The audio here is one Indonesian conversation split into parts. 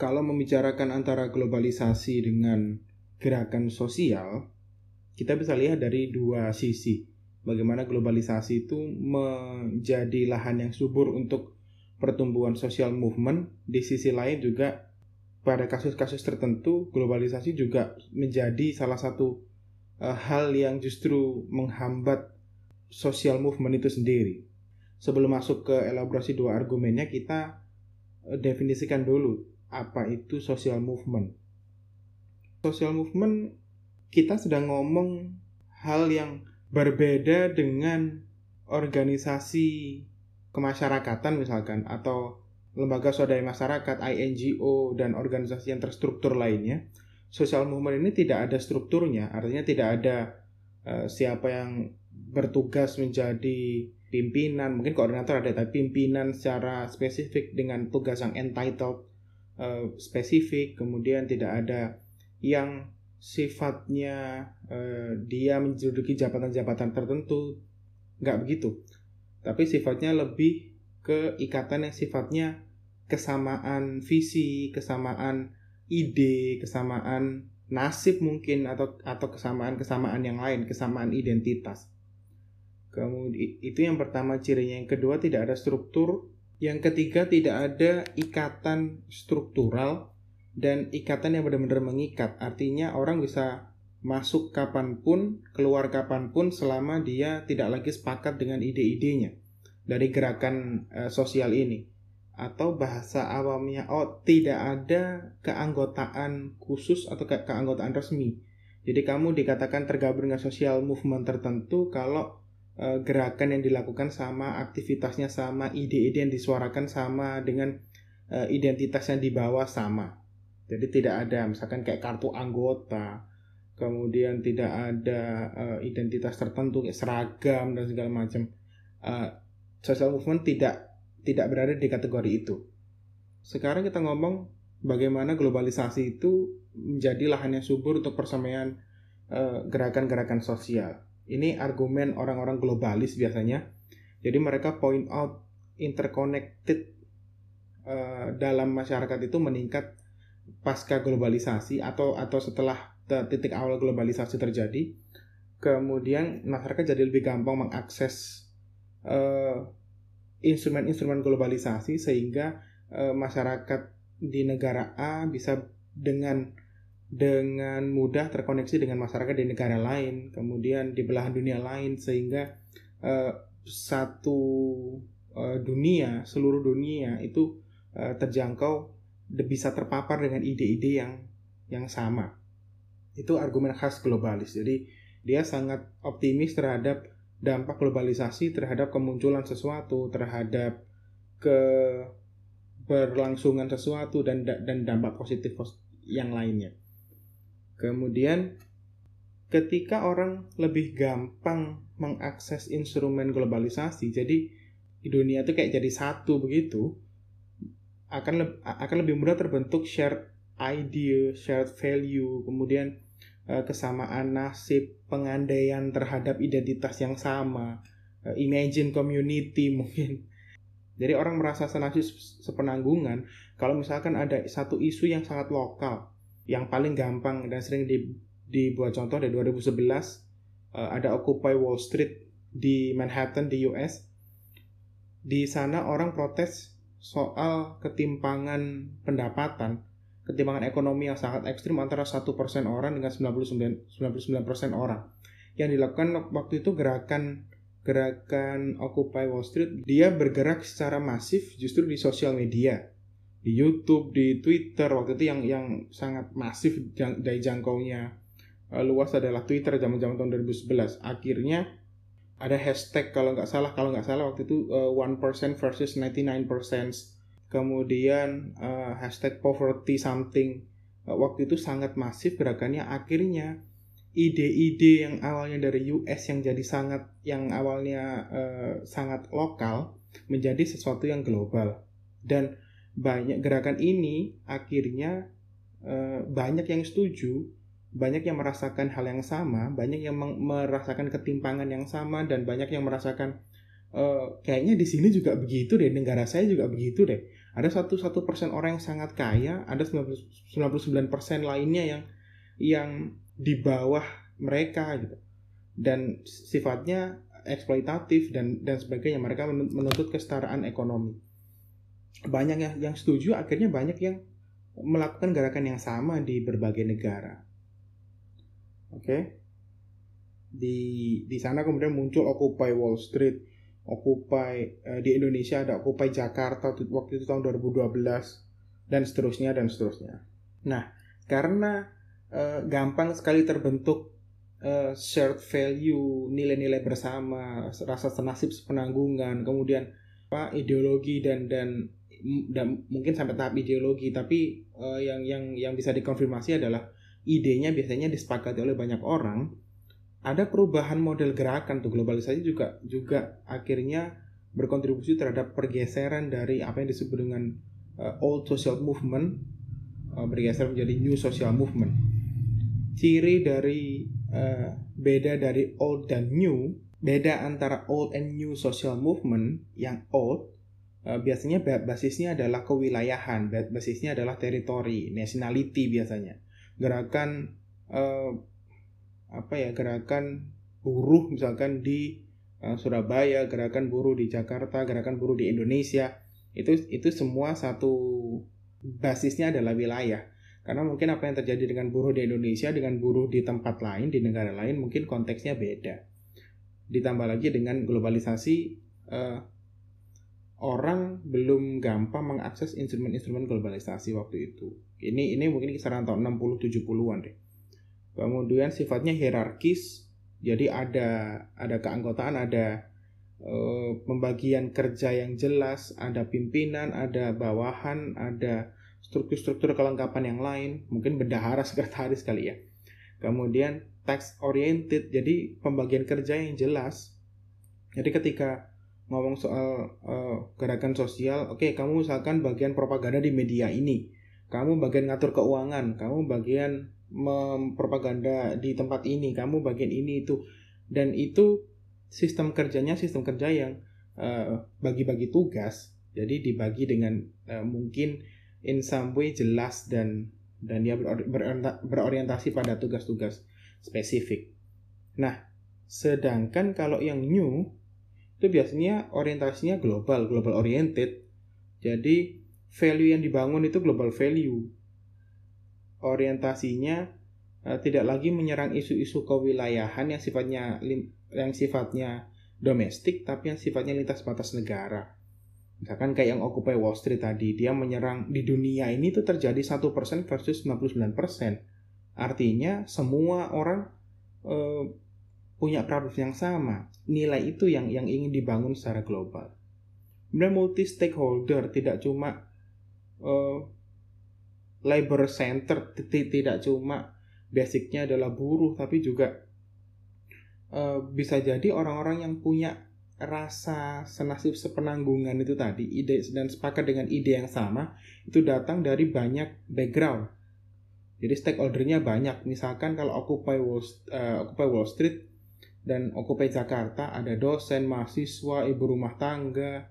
kalau membicarakan antara globalisasi dengan gerakan sosial, kita bisa lihat dari dua sisi. Bagaimana globalisasi itu menjadi lahan yang subur untuk pertumbuhan social movement, di sisi lain juga pada kasus-kasus tertentu globalisasi juga menjadi salah satu uh, hal yang justru menghambat social movement itu sendiri. Sebelum masuk ke elaborasi dua argumennya, kita uh, definisikan dulu apa itu social movement. Social movement kita sedang ngomong hal yang berbeda dengan organisasi kemasyarakatan misalkan atau lembaga swadaya masyarakat, INGO dan organisasi yang terstruktur lainnya. Social movement ini tidak ada strukturnya, artinya tidak ada uh, siapa yang bertugas menjadi pimpinan, mungkin koordinator ada, tapi pimpinan secara spesifik dengan tugas yang entitled uh, spesifik, kemudian tidak ada yang sifatnya uh, dia menduduki jabatan-jabatan tertentu, nggak begitu. Tapi sifatnya lebih ke ikatan yang sifatnya kesamaan visi, kesamaan ide, kesamaan nasib mungkin atau atau kesamaan-kesamaan yang lain, kesamaan identitas. Kemudian itu yang pertama cirinya, yang kedua tidak ada struktur, yang ketiga tidak ada ikatan struktural dan ikatan yang benar-benar mengikat. Artinya orang bisa masuk kapan pun, keluar kapan pun selama dia tidak lagi sepakat dengan ide-idenya dari gerakan uh, sosial ini. Atau bahasa awamnya, oh tidak ada keanggotaan khusus atau ke keanggotaan resmi. Jadi kamu dikatakan tergabung dengan sosial movement tertentu kalau uh, gerakan yang dilakukan sama, aktivitasnya sama, ide-ide yang disuarakan sama dengan uh, identitas yang dibawa sama. Jadi tidak ada misalkan kayak kartu anggota, kemudian tidak ada uh, identitas tertentu kayak seragam dan segala macam. Uh, social movement tidak tidak berada di kategori itu. Sekarang kita ngomong bagaimana globalisasi itu menjadi lahan yang subur untuk persamaan uh, gerakan-gerakan sosial. Ini argumen orang-orang globalis biasanya. Jadi mereka point out interconnected uh, dalam masyarakat itu meningkat pasca globalisasi atau atau setelah titik awal globalisasi terjadi kemudian masyarakat jadi lebih gampang mengakses uh, instrumen-instrumen globalisasi sehingga uh, masyarakat di negara A bisa dengan dengan mudah terkoneksi dengan masyarakat di negara lain kemudian di belahan dunia lain sehingga uh, satu uh, dunia seluruh dunia itu uh, terjangkau bisa terpapar dengan ide-ide yang yang sama. Itu argumen khas globalis. Jadi dia sangat optimis terhadap dampak globalisasi terhadap kemunculan sesuatu, terhadap keberlangsungan sesuatu dan dan dampak positif yang lainnya. Kemudian ketika orang lebih gampang mengakses instrumen globalisasi, jadi di dunia itu kayak jadi satu begitu, akan le akan lebih mudah terbentuk shared idea, shared value, kemudian uh, kesamaan nasib, pengandaian terhadap identitas yang sama, uh, imagine community mungkin. Jadi orang merasa senasib sepenanggungan kalau misalkan ada satu isu yang sangat lokal, yang paling gampang dan sering di, dibuat contoh dari 2011 uh, ada Occupy Wall Street di Manhattan di US. Di sana orang protes soal ketimpangan pendapatan, ketimpangan ekonomi yang sangat ekstrim antara satu persen orang dengan 99 persen orang. Yang dilakukan waktu itu gerakan gerakan Occupy Wall Street, dia bergerak secara masif justru di sosial media, di YouTube, di Twitter waktu itu yang yang sangat masif dari jangkaunya uh, luas adalah Twitter zaman-zaman tahun 2011. Akhirnya ada hashtag kalau nggak salah kalau nggak salah waktu itu uh, one percent versus 99% kemudian uh, hashtag poverty something. Uh, waktu itu sangat masif gerakannya. Akhirnya ide-ide yang awalnya dari US yang jadi sangat yang awalnya uh, sangat lokal menjadi sesuatu yang global. Dan banyak gerakan ini akhirnya uh, banyak yang setuju banyak yang merasakan hal yang sama, banyak yang merasakan ketimpangan yang sama dan banyak yang merasakan uh, kayaknya di sini juga begitu deh, negara saya juga begitu deh. ada satu satu persen orang yang sangat kaya ada 99 persen lainnya yang yang di bawah mereka gitu. Dan sifatnya eksploitatif dan dan sebagainya. Mereka menuntut kesetaraan ekonomi banyak yang yang setuju akhirnya banyak yang melakukan gerakan yang sama di berbagai negara oke okay? di di sana kemudian muncul Occupy Wall Street Occupy uh, di Indonesia ada Occupy Jakarta waktu itu tahun 2012 dan seterusnya dan seterusnya nah karena uh, gampang sekali terbentuk uh, shared value nilai-nilai bersama rasa senasib sepenanggungan kemudian apa ideologi dan dan dan mungkin sampai tahap ideologi tapi uh, yang yang yang bisa dikonfirmasi adalah idenya biasanya disepakati oleh banyak orang ada perubahan model gerakan tuh globalisasi juga juga akhirnya berkontribusi terhadap pergeseran dari apa yang disebut dengan uh, old social movement uh, bergeser menjadi new social movement. Ciri dari uh, beda dari old dan new, beda antara old and new social movement yang old biasanya basisnya adalah kewilayahan, basisnya adalah teritori, nationality biasanya. Gerakan uh, apa ya gerakan buruh misalkan di uh, Surabaya, gerakan buruh di Jakarta, gerakan buruh di Indonesia itu itu semua satu basisnya adalah wilayah. Karena mungkin apa yang terjadi dengan buruh di Indonesia dengan buruh di tempat lain di negara lain mungkin konteksnya beda. Ditambah lagi dengan globalisasi orang belum gampang mengakses instrumen-instrumen globalisasi waktu itu. Ini ini mungkin kisaran tahun 60 70-an deh. Kemudian sifatnya hierarkis, jadi ada ada keanggotaan, ada e, pembagian kerja yang jelas, ada pimpinan, ada bawahan, ada struktur-struktur kelengkapan yang lain, mungkin bendahara sekretaris kali ya. Kemudian tax oriented, jadi pembagian kerja yang jelas. Jadi ketika ngomong soal uh, gerakan sosial, oke okay, kamu misalkan bagian propaganda di media ini, kamu bagian ngatur keuangan, kamu bagian mempropaganda di tempat ini, kamu bagian ini itu, dan itu sistem kerjanya sistem kerja yang uh, bagi-bagi tugas, jadi dibagi dengan uh, mungkin in some way jelas dan dan dia berorientasi pada tugas-tugas spesifik. Nah, sedangkan kalau yang new itu biasanya orientasinya global, global oriented. Jadi value yang dibangun itu global value orientasinya uh, tidak lagi menyerang isu-isu kewilayahan yang sifatnya yang sifatnya domestik tapi yang sifatnya lintas batas negara. Misalkan kayak yang Occupy Wall Street tadi, dia menyerang di dunia ini tuh terjadi 1% versus 99%. Artinya semua orang uh, punya problem yang sama. Nilai itu yang yang ingin dibangun secara global. Kemudian multi stakeholder tidak cuma uh, labor center tidak cuma basicnya adalah buruh tapi juga uh, bisa jadi orang-orang yang punya rasa senasib sepenanggungan itu tadi ide dan sepakat dengan ide yang sama itu datang dari banyak background jadi stakeholdernya banyak misalkan kalau Occupy Wall, uh, Occupy Wall Street dan Occupy Jakarta ada dosen mahasiswa ibu rumah tangga.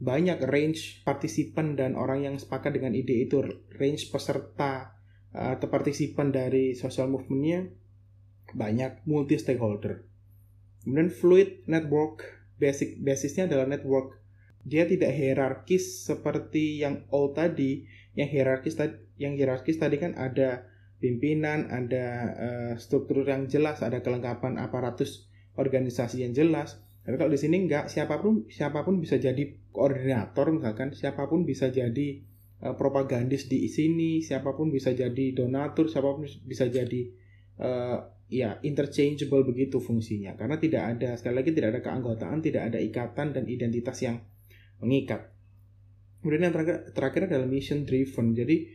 Banyak range partisipan dan orang yang sepakat dengan ide itu. Range peserta eh, atau partisipan dari social movementnya banyak multi stakeholder kemudian fluid network basic basisnya adalah network. Dia tidak hierarkis seperti yang old tadi. Yang hierarkis tadi yang hierarkis tadi kan ada pimpinan ada uh, struktur yang jelas ada kelengkapan aparatus organisasi yang jelas tapi kalau di sini enggak, siapa pun siapa pun bisa jadi koordinator misalkan, siapa pun bisa jadi uh, propagandis di sini, siapa pun bisa jadi donatur, siapa pun bisa jadi uh, ya interchangeable begitu fungsinya. Karena tidak ada sekali lagi tidak ada keanggotaan, tidak ada ikatan dan identitas yang mengikat. Kemudian yang terakhir, terakhir adalah mission driven. Jadi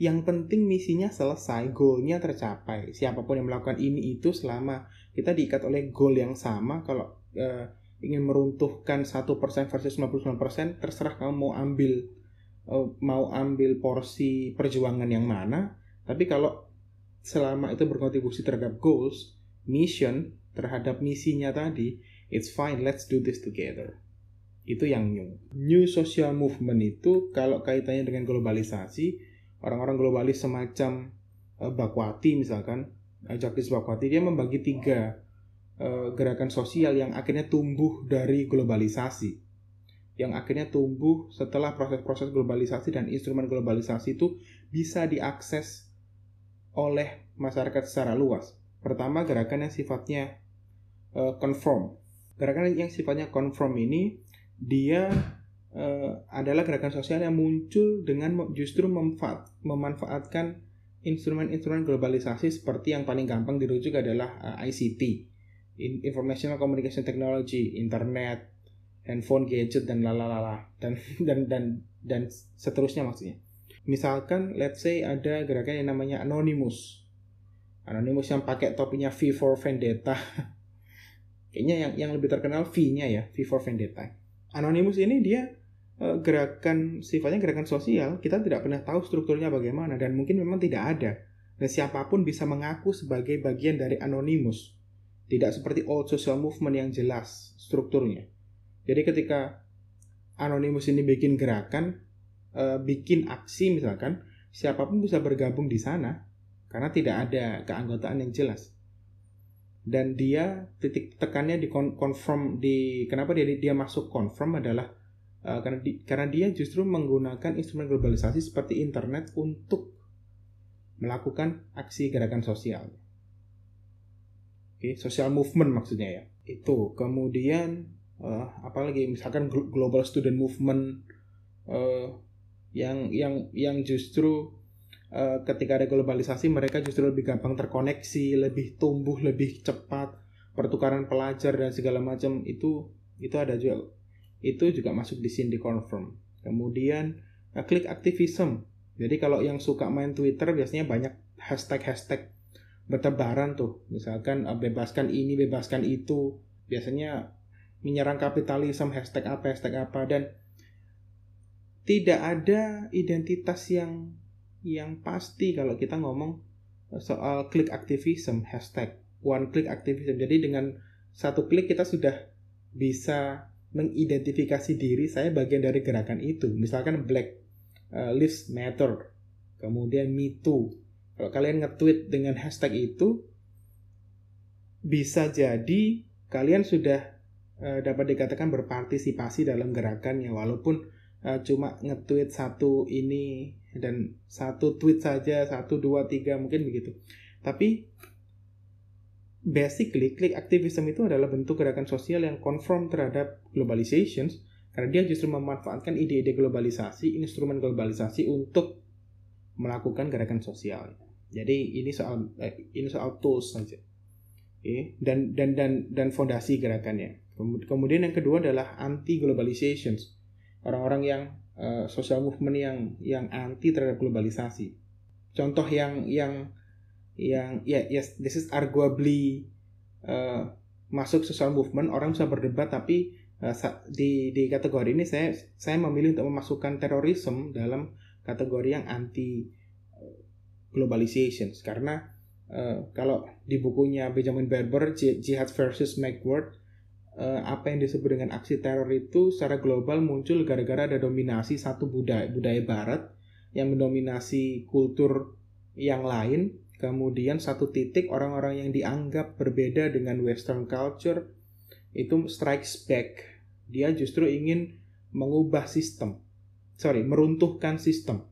yang penting misinya selesai, goalnya tercapai. Siapa pun yang melakukan ini itu selama kita diikat oleh goal yang sama, kalau uh, ingin meruntuhkan satu persen versus 99% terserah kamu mau ambil uh, mau ambil porsi perjuangan yang mana tapi kalau selama itu berkontribusi terhadap goals mission terhadap misinya tadi it's fine let's do this together Itu yang new. New social movement itu kalau kaitannya dengan globalisasi, orang-orang globalis semacam uh, Bakwati misalkan, uh, Jagdis Bakwati dia membagi tiga uh, gerakan sosial yang akhirnya tumbuh dari globalisasi. Yang akhirnya tumbuh setelah proses-proses globalisasi dan instrumen globalisasi itu bisa diakses oleh masyarakat secara luas. Pertama, gerakan yang sifatnya uh, conform. Gerakan yang sifatnya conform ini dia uh, adalah gerakan sosial yang muncul dengan justru memanfaat, memanfaatkan instrumen-instrumen globalisasi seperti yang paling gampang dirujuk adalah eh, ICT, Informational Communication Technology, internet, handphone, gadget dan lalalala dan dan dan dan seterusnya maksudnya. Misalkan let's say ada gerakan yang namanya Anonymous. Anonymous yang pakai topinya V for Vendetta. Kayaknya yang yang lebih terkenal V-nya ya, V for Vendetta Anonymous ini dia gerakan sifatnya gerakan sosial, kita tidak pernah tahu strukturnya bagaimana dan mungkin memang tidak ada. Dan siapa pun bisa mengaku sebagai bagian dari Anonymous. Tidak seperti old social movement yang jelas strukturnya. Jadi ketika Anonymous ini bikin gerakan, uh, bikin aksi misalkan, siapa pun bisa bergabung di sana karena tidak ada keanggotaan yang jelas dan dia titik tekannya di confirm di kenapa dia dia masuk confirm adalah uh, karena di, karena dia justru menggunakan instrumen globalisasi seperti internet untuk melakukan aksi gerakan sosial. Oke, okay, social movement maksudnya ya. Itu. Kemudian uh, apalagi misalkan global student movement uh, yang yang yang justru Eh, ketika ada globalisasi mereka justru lebih gampang terkoneksi, lebih tumbuh lebih cepat, pertukaran pelajar dan segala macam itu itu ada juga itu juga masuk di sini di confirm. Kemudian uh, klik aktivism. Jadi kalau yang suka main Twitter biasanya banyak hashtag-hashtag bertebaran tuh. Misalkan uh, bebaskan ini, bebaskan itu. Biasanya menyerang kapitalisme hashtag apa, hashtag apa dan tidak ada identitas yang yang pasti kalau kita ngomong soal klik activism hashtag one click activism jadi dengan satu klik kita sudah bisa mengidentifikasi diri saya bagian dari gerakan itu. Misalkan Black uh, Lives Matter kemudian Me Too. Kalau kalian nge-tweet dengan hashtag itu bisa jadi kalian sudah uh, dapat dikatakan berpartisipasi dalam gerakannya. Walaupun uh, cuma nge-tweet satu ini dan satu tweet saja satu dua tiga mungkin begitu. Tapi basically klik aktivisme itu adalah bentuk gerakan sosial yang konform terhadap globalization karena dia justru memanfaatkan ide-ide globalisasi instrumen globalisasi untuk melakukan gerakan sosial jadi ini soal eh, ini soal tools saja okay. dan dan dan dan fondasi gerakannya kemudian yang kedua adalah anti globalization orang-orang yang uh, social movement yang yang anti terhadap globalisasi. Contoh yang yang yang ya yeah, yes this is arguably uh, masuk social movement orang bisa berdebat tapi uh, di di kategori ini saya saya memilih untuk memasukkan terorisme dalam kategori yang anti globalization. Karena uh, kalau di bukunya Benjamin Barber Jihad versus Macworth uh, apa yang disebut dengan aksi teror itu secara global muncul gara-gara ada dominasi satu budaya budaya barat yang mendominasi kultur yang lain kemudian satu titik orang-orang yang dianggap berbeda dengan western culture itu strikes back. Dia justru ingin mengubah sistem. Sorry meruntuhkan sistem.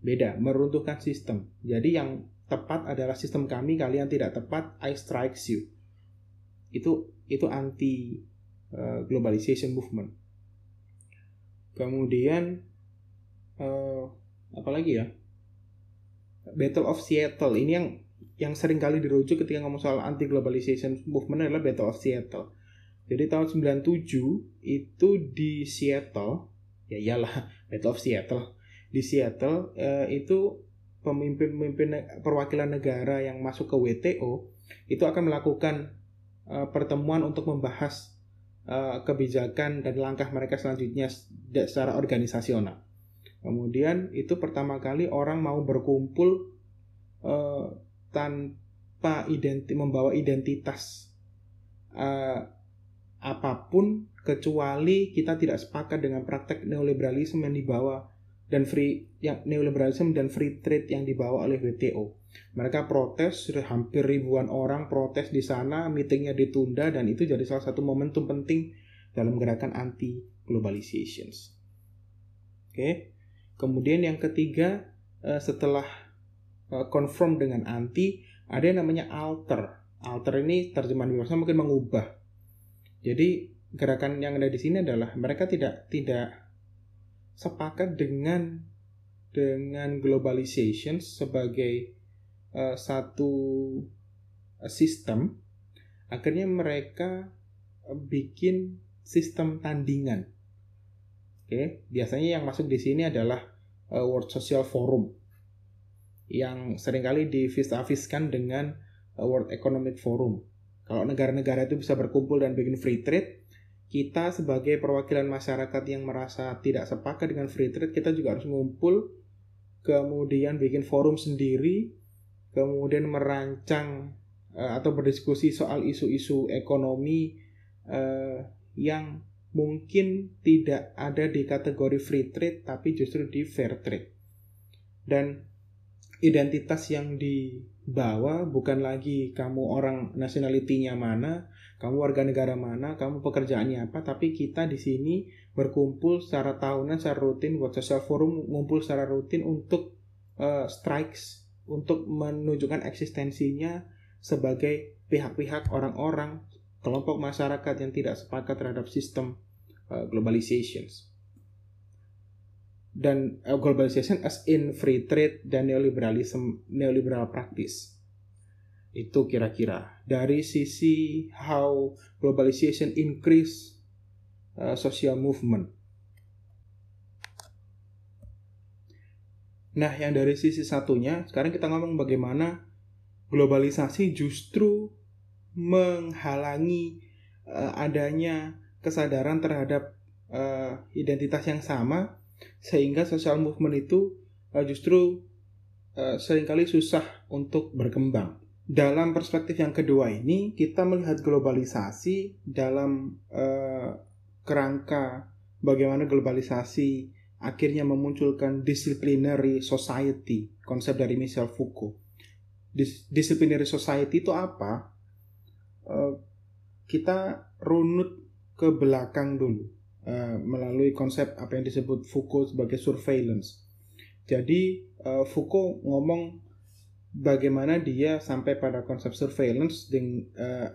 Beda meruntuhkan sistem. Jadi yang tepat adalah sistem kami kalian tidak tepat I strikes you. Itu itu anti uh, globalization movement. Kemudian uh, apa lagi ya? Battle of Seattle ini yang yang sering kali dirujuk ketika ngomong soal anti globalization movement adalah Battle of Seattle. Jadi tahun 97 itu di Seattle, ya iyalah Battle of Seattle. Di Seattle uh, itu pemimpin-pemimpin perwakilan negara yang masuk ke WTO itu akan melakukan uh, pertemuan untuk membahas uh, kebijakan dan langkah mereka selanjutnya secara organisasional. Kemudian itu pertama kali orang mau berkumpul uh, tanpa identi membawa identitas uh, apa pun kecuali kita tidak sepakat dengan praktek neoliberalisme yang dibawa dan free yang neoliberalisme dan free trade yang dibawa oleh WTO. Mereka protes, sudah hampir ribuan orang protes di sana, meetingnya ditunda dan itu jadi salah satu momentum penting dalam gerakan anti globalization. Oke. Kemudian yang ketiga eh, setelah eh, confirm dengan anti ada yang namanya alter. Alter ini terjemahan bebasnya mungkin mengubah. Jadi gerakan yang ada di sini adalah mereka tidak tidak sepakat dengan dengan globalization sebagai uh, satu sistem akhirnya mereka bikin sistem tandingan oke okay? biasanya yang masuk di sini adalah uh, World Social Forum yang sering kali divis-aviskan dengan uh, World Economic Forum kalau negara-negara itu bisa berkumpul dan bikin free trade kita sebagai perwakilan masyarakat yang merasa tidak sepakat dengan free trade, kita juga harus ngumpul, kemudian bikin forum sendiri, kemudian merancang uh, atau berdiskusi soal isu-isu ekonomi uh, yang mungkin tidak ada di kategori free trade, tapi justru di fair trade. Dan identitas yang dibawa bukan lagi kamu orang nationality-nya mana, kamu warga negara mana, kamu pekerjaannya apa, tapi kita di sini berkumpul secara tahunan, secara rutin, buat social forum ngumpul secara rutin untuk uh, strikes, untuk menunjukkan eksistensinya sebagai pihak-pihak orang-orang kelompok masyarakat yang tidak sepakat terhadap sistem uh, globalization dan uh, globalization as in free trade dan neoliberalism neoliberal practice. Itu kira-kira. Dari sisi how globalization increase uh, social movement. Nah, yang dari sisi satunya, sekarang kita ngomong bagaimana globalisasi justru menghalangi uh, adanya kesadaran terhadap uh, identitas yang sama, sehingga social movement itu uh, justru uh, sering kali susah untuk berkembang. Dalam perspektif yang kedua ini kita melihat globalisasi dalam uh, kerangka bagaimana globalisasi akhirnya memunculkan disciplinary society konsep dari Michel Foucault. Dis disciplinary society itu apa? Uh, kita runut ke belakang dulu uh, melalui konsep apa yang disebut Foucault sebagai surveillance jadi uh, Foucault ngomong bagaimana dia sampai pada konsep surveillance dengan uh,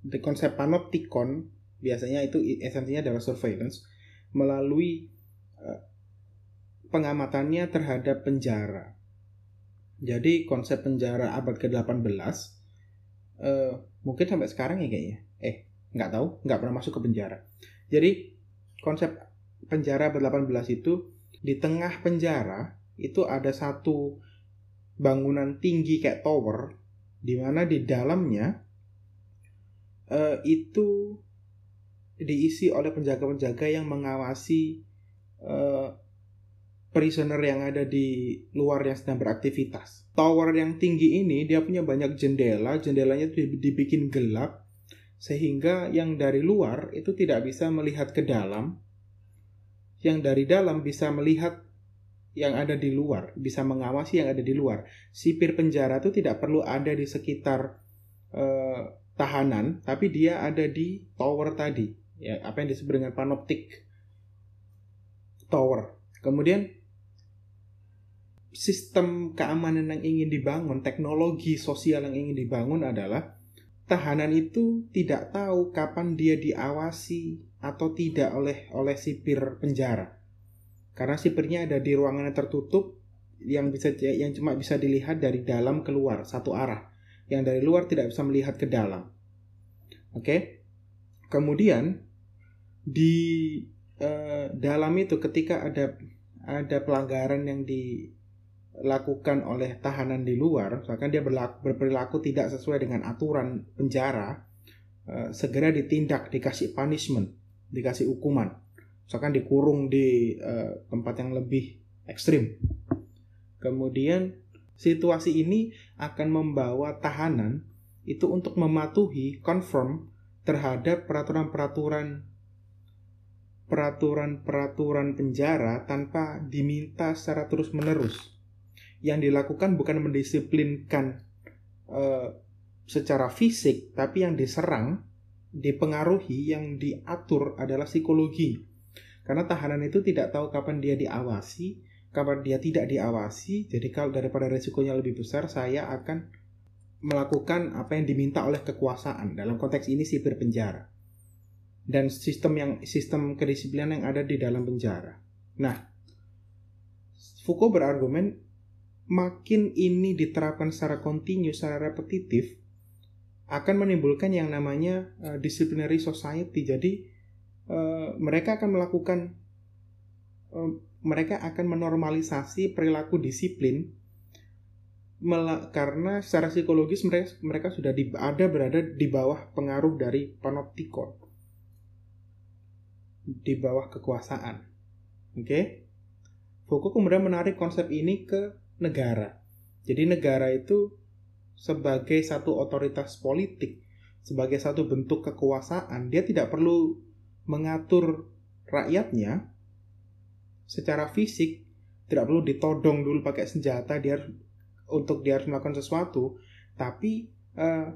di konsep panoptikon biasanya itu esensinya adalah surveillance melalui uh, pengamatannya terhadap penjara. Jadi konsep penjara abad ke-18 uh, mungkin sampai sekarang ya kayaknya. Nggak tahu, nggak pernah masuk ke penjara. Jadi konsep penjara abad 18 itu di tengah penjara itu ada satu bangunan tinggi kayak tower di mana di dalamnya uh, itu diisi oleh penjaga-penjaga yang mengawasi uh, prisoner yang ada di luar yang sedang beraktivitas. Tower yang tinggi ini dia punya banyak jendela, jendelanya itu dibikin gelap sehingga yang dari luar itu tidak bisa melihat ke dalam. Yang dari dalam bisa melihat yang ada di luar, bisa mengawasi yang ada di luar. Sipir penjara itu tidak perlu ada di sekitar eh, tahanan, tapi dia ada di tower tadi, ya apa yang disebut dengan panoptik tower. Kemudian sistem keamanan yang ingin dibangun, teknologi sosial yang ingin dibangun adalah tahanan itu tidak tahu kapan dia diawasi atau tidak oleh oleh sipir penjara karena sipirnya ada di ruangan yang tertutup yang bisa yang cuma bisa dilihat dari dalam keluar satu arah. Yang dari luar tidak bisa melihat ke dalam. Oke. Okay? Kemudian di uh, dalam itu ketika ada ada pelanggaran yang dilakukan oleh tahanan di luar, misalkan dia berlaku, berperilaku tidak sesuai dengan aturan penjara, uh, segera ditindak, dikasih punishment, dikasih hukuman misalkan dikurung di uh, tempat yang lebih ekstrim. Kemudian situasi ini akan membawa tahanan itu untuk mematuhi confirm terhadap peraturan-peraturan peraturan-peraturan penjara tanpa diminta secara terus-menerus. Yang dilakukan bukan mendisiplinkan uh, secara fisik, tapi yang diserang, dipengaruhi, yang diatur adalah psikologi. Karena tahanan itu tidak tahu kapan dia diawasi, kapan dia tidak diawasi. Jadi kalau daripada resikonya lebih besar, saya akan melakukan apa yang diminta oleh kekuasaan. Dalam konteks ini sipir penjara dan sistem yang sistem kedisiplinan yang ada di dalam penjara. Nah, Foucault berargumen makin ini diterapkan secara kontinu, secara repetitif akan menimbulkan yang namanya uh, disciplinary society. Jadi uh, mereka akan melakukan uh, mereka akan menormalisasi perilaku disiplin karena secara psikologis mereka mereka sudah di, ada berada di bawah pengaruh dari panoptikon di bawah kekuasaan. Oke. Okay? Foucault kemudian menarik konsep ini ke negara. Jadi negara itu sebagai satu otoritas politik, sebagai satu bentuk kekuasaan, dia tidak perlu mengatur rakyatnya secara fisik, tidak perlu ditodong dulu pakai senjata dia untuk dia harus melakukan sesuatu, tapi eh,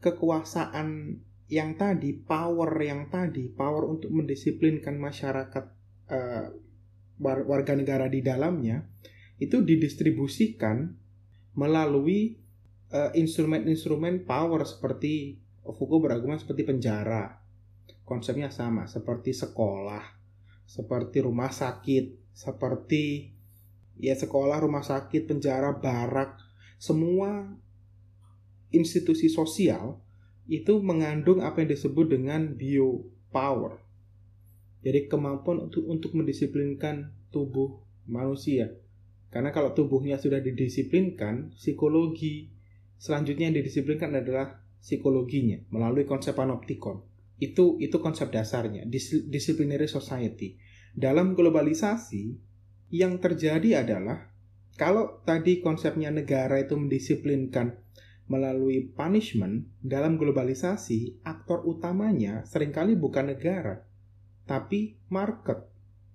kekuasaan yang tadi power yang tadi power untuk mendisiplinkan masyarakat uh, warga negara di dalamnya itu didistribusikan melalui uh, instrumen-instrumen power seperti Foucault beragama seperti penjara konsepnya sama seperti sekolah seperti rumah sakit seperti ya sekolah rumah sakit penjara barak semua institusi sosial itu mengandung apa yang disebut dengan biopower. Jadi kemampuan untuk untuk mendisiplinkan tubuh manusia. Karena kalau tubuhnya sudah didisiplinkan, psikologi selanjutnya yang didisiplinkan adalah psikologinya melalui konsep panoptikon. Itu itu konsep dasarnya, disciplinary society. Dalam globalisasi yang terjadi adalah kalau tadi konsepnya negara itu mendisiplinkan melalui punishment dalam globalisasi, aktor utamanya sering kali bukan negara, tapi market,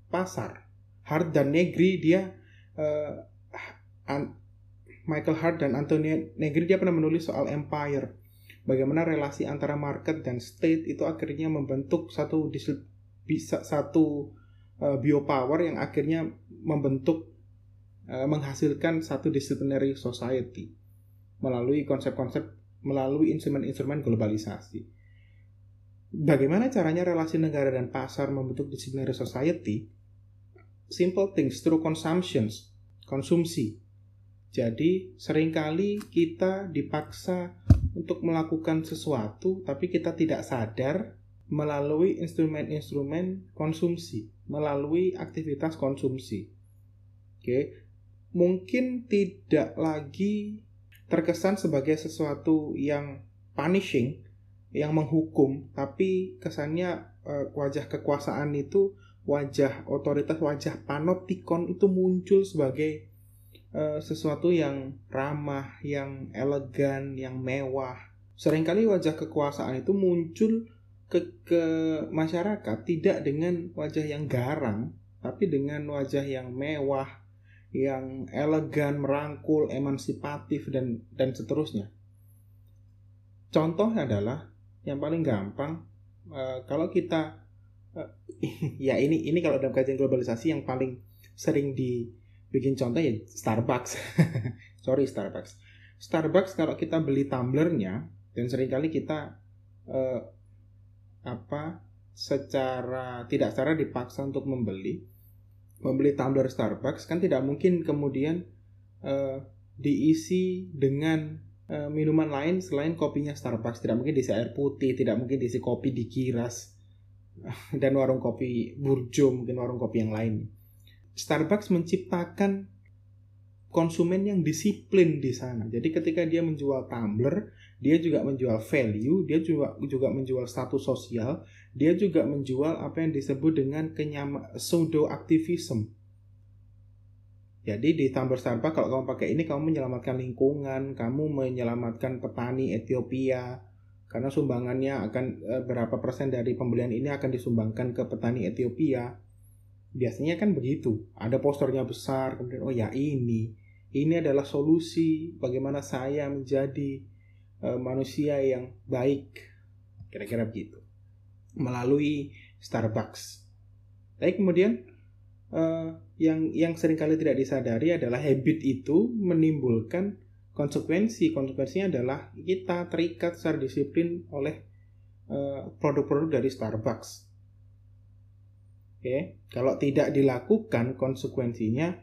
pasar. Hart dan Negri dia uh, Michael Hart dan Antonio Negri dia pernah menulis soal empire. Bagaimana relasi antara market dan state itu akhirnya membentuk satu bisa satu uh, biopower yang akhirnya membentuk uh, menghasilkan satu disciplinary society melalui konsep-konsep melalui instrumen-instrumen globalisasi. Bagaimana caranya relasi negara dan pasar membentuk disciplinary society? Simple things through consumptions, konsumsi. Jadi sering kali kita dipaksa untuk melakukan sesuatu tapi kita tidak sadar melalui instrumen-instrumen konsumsi, melalui aktivitas konsumsi. Oke. Mungkin tidak lagi terkesan sebagai sesuatu yang punishing, yang menghukum, tapi kesannya uh, wajah kekuasaan itu, wajah otoritas, wajah panoptikon itu muncul sebagai uh, sesuatu yang ramah, yang elegan, yang mewah. Seringkali wajah kekuasaan itu muncul ke, ke masyarakat tidak dengan wajah yang garang, tapi dengan wajah yang mewah, yang elegan, merangkul, emansipatif dan dan seterusnya. Contoh adalah yang paling gampang uh, kalau kita ya ini ini kalau dalam kajian globalisasi yang paling sering dibikin contoh ya Starbucks. Sorry Starbucks. Starbucks kalau kita beli tumblernya dan sering kali kita uh, apa secara tidak secara dipaksa untuk membeli membeli tumbler Starbucks kan tidak mungkin kemudian uh, diisi dengan uh, minuman lain selain kopinya Starbucks tidak mungkin diisi air putih tidak mungkin diisi kopi dikiras dan warung kopi burjo mungkin warung kopi yang lain Starbucks menciptakan konsumen yang disiplin di sana. Jadi ketika dia menjual tumbler, dia juga menjual value, dia juga juga menjual status sosial, dia juga menjual apa yang disebut dengan kenyama pseudo aktivism. Jadi di tumbler Starbucks kalau kamu pakai ini kamu menyelamatkan lingkungan, kamu menyelamatkan petani Ethiopia, karena sumbangannya akan eh, berapa persen dari pembelian ini akan disumbangkan ke petani Ethiopia. Biasanya kan begitu. Ada posternya besar, kemudian oh ya ini, ini adalah solusi bagaimana saya menjadi uh, manusia yang baik. Kira-kira begitu. Melalui Starbucks. Tapi kemudian uh, yang yang sering kali tidak disadari adalah habit itu menimbulkan konsekuensi konsekuensinya adalah kita terikat secara disiplin oleh eh, produk-produk uh, dari Starbucks. Oke, okay. kalau tidak dilakukan konsekuensinya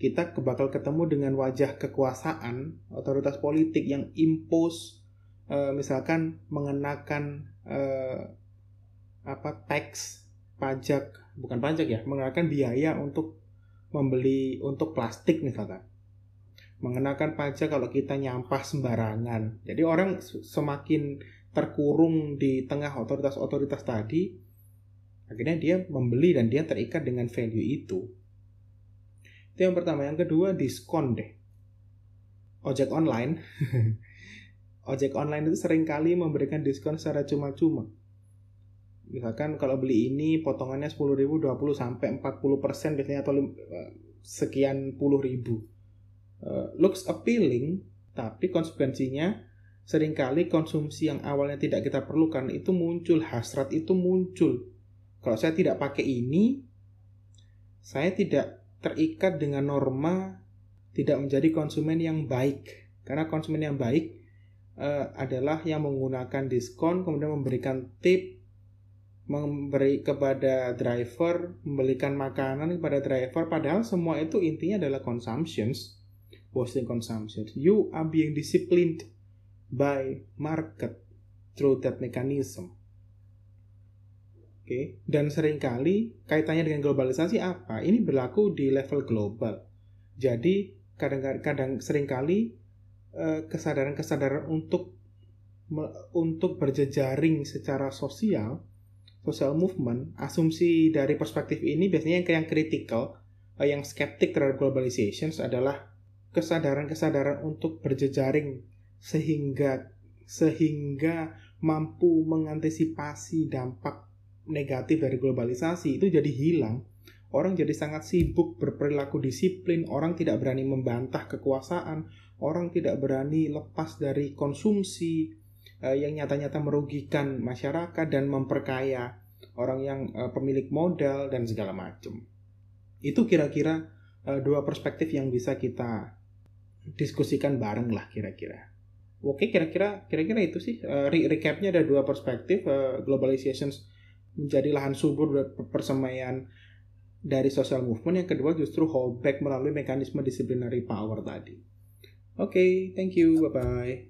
kita bakal ketemu dengan wajah kekuasaan otoritas politik yang impose uh, misalkan mengenakan uh, apa tax pajak bukan pajak ya mengenakan biaya untuk membeli untuk plastik misalkan mengenakan pajak kalau kita nyampah sembarangan. Jadi orang semakin terkurung di tengah otoritas-otoritas tadi, akhirnya dia membeli dan dia terikat dengan value itu. Itu yang pertama. Yang kedua, diskon deh. Ojek online. Ojek online itu sering kali memberikan diskon secara cuma-cuma. Misalkan kalau beli ini potongannya 10.000 20 sampai 40% biasanya atau eh, sekian puluh ribu uh, looks appealing, tapi konsekuensinya sering kali konsumsi yang awalnya tidak kita perlukan itu muncul, hasrat itu muncul. Kalau saya tidak pakai ini, saya tidak terikat dengan norma, tidak menjadi konsumen yang baik. Karena konsumen yang baik uh, adalah yang menggunakan diskon, kemudian memberikan tip, memberi kepada driver, membelikan makanan kepada driver, padahal semua itu intinya adalah consumptions boosting consumption. You are being disciplined by market through that mechanism. Oke, okay. dan sering kali kaitannya dengan globalisasi apa? Ini berlaku di level global. Jadi kadang-kadang sering kali eh, kesadaran-kesadaran untuk untuk berjejaring secara sosial, social movement, asumsi dari perspektif ini biasanya yang yang critical, eh, yang skeptik terhadap globalization adalah kesadaran-kesadaran untuk berjejaring sehingga sehingga mampu mengantisipasi dampak negatif dari globalisasi itu jadi hilang. Orang jadi sangat sibuk berperilaku disiplin, orang tidak berani membantah kekuasaan, orang tidak berani lepas dari konsumsi eh, yang nyata-nyata merugikan masyarakat dan memperkaya orang yang eh, pemilik modal dan segala macam. Itu kira-kira eh, dua perspektif yang bisa kita diskusikan bareng lah kira-kira. Oke, kira-kira kira-kira itu sih uh, recapnya ada dua perspektif uh, globalization menjadi lahan subur persemaian dari social movement. Yang kedua justru hold back melalui mekanisme disciplinary power tadi. Oke, okay, thank you, bye bye.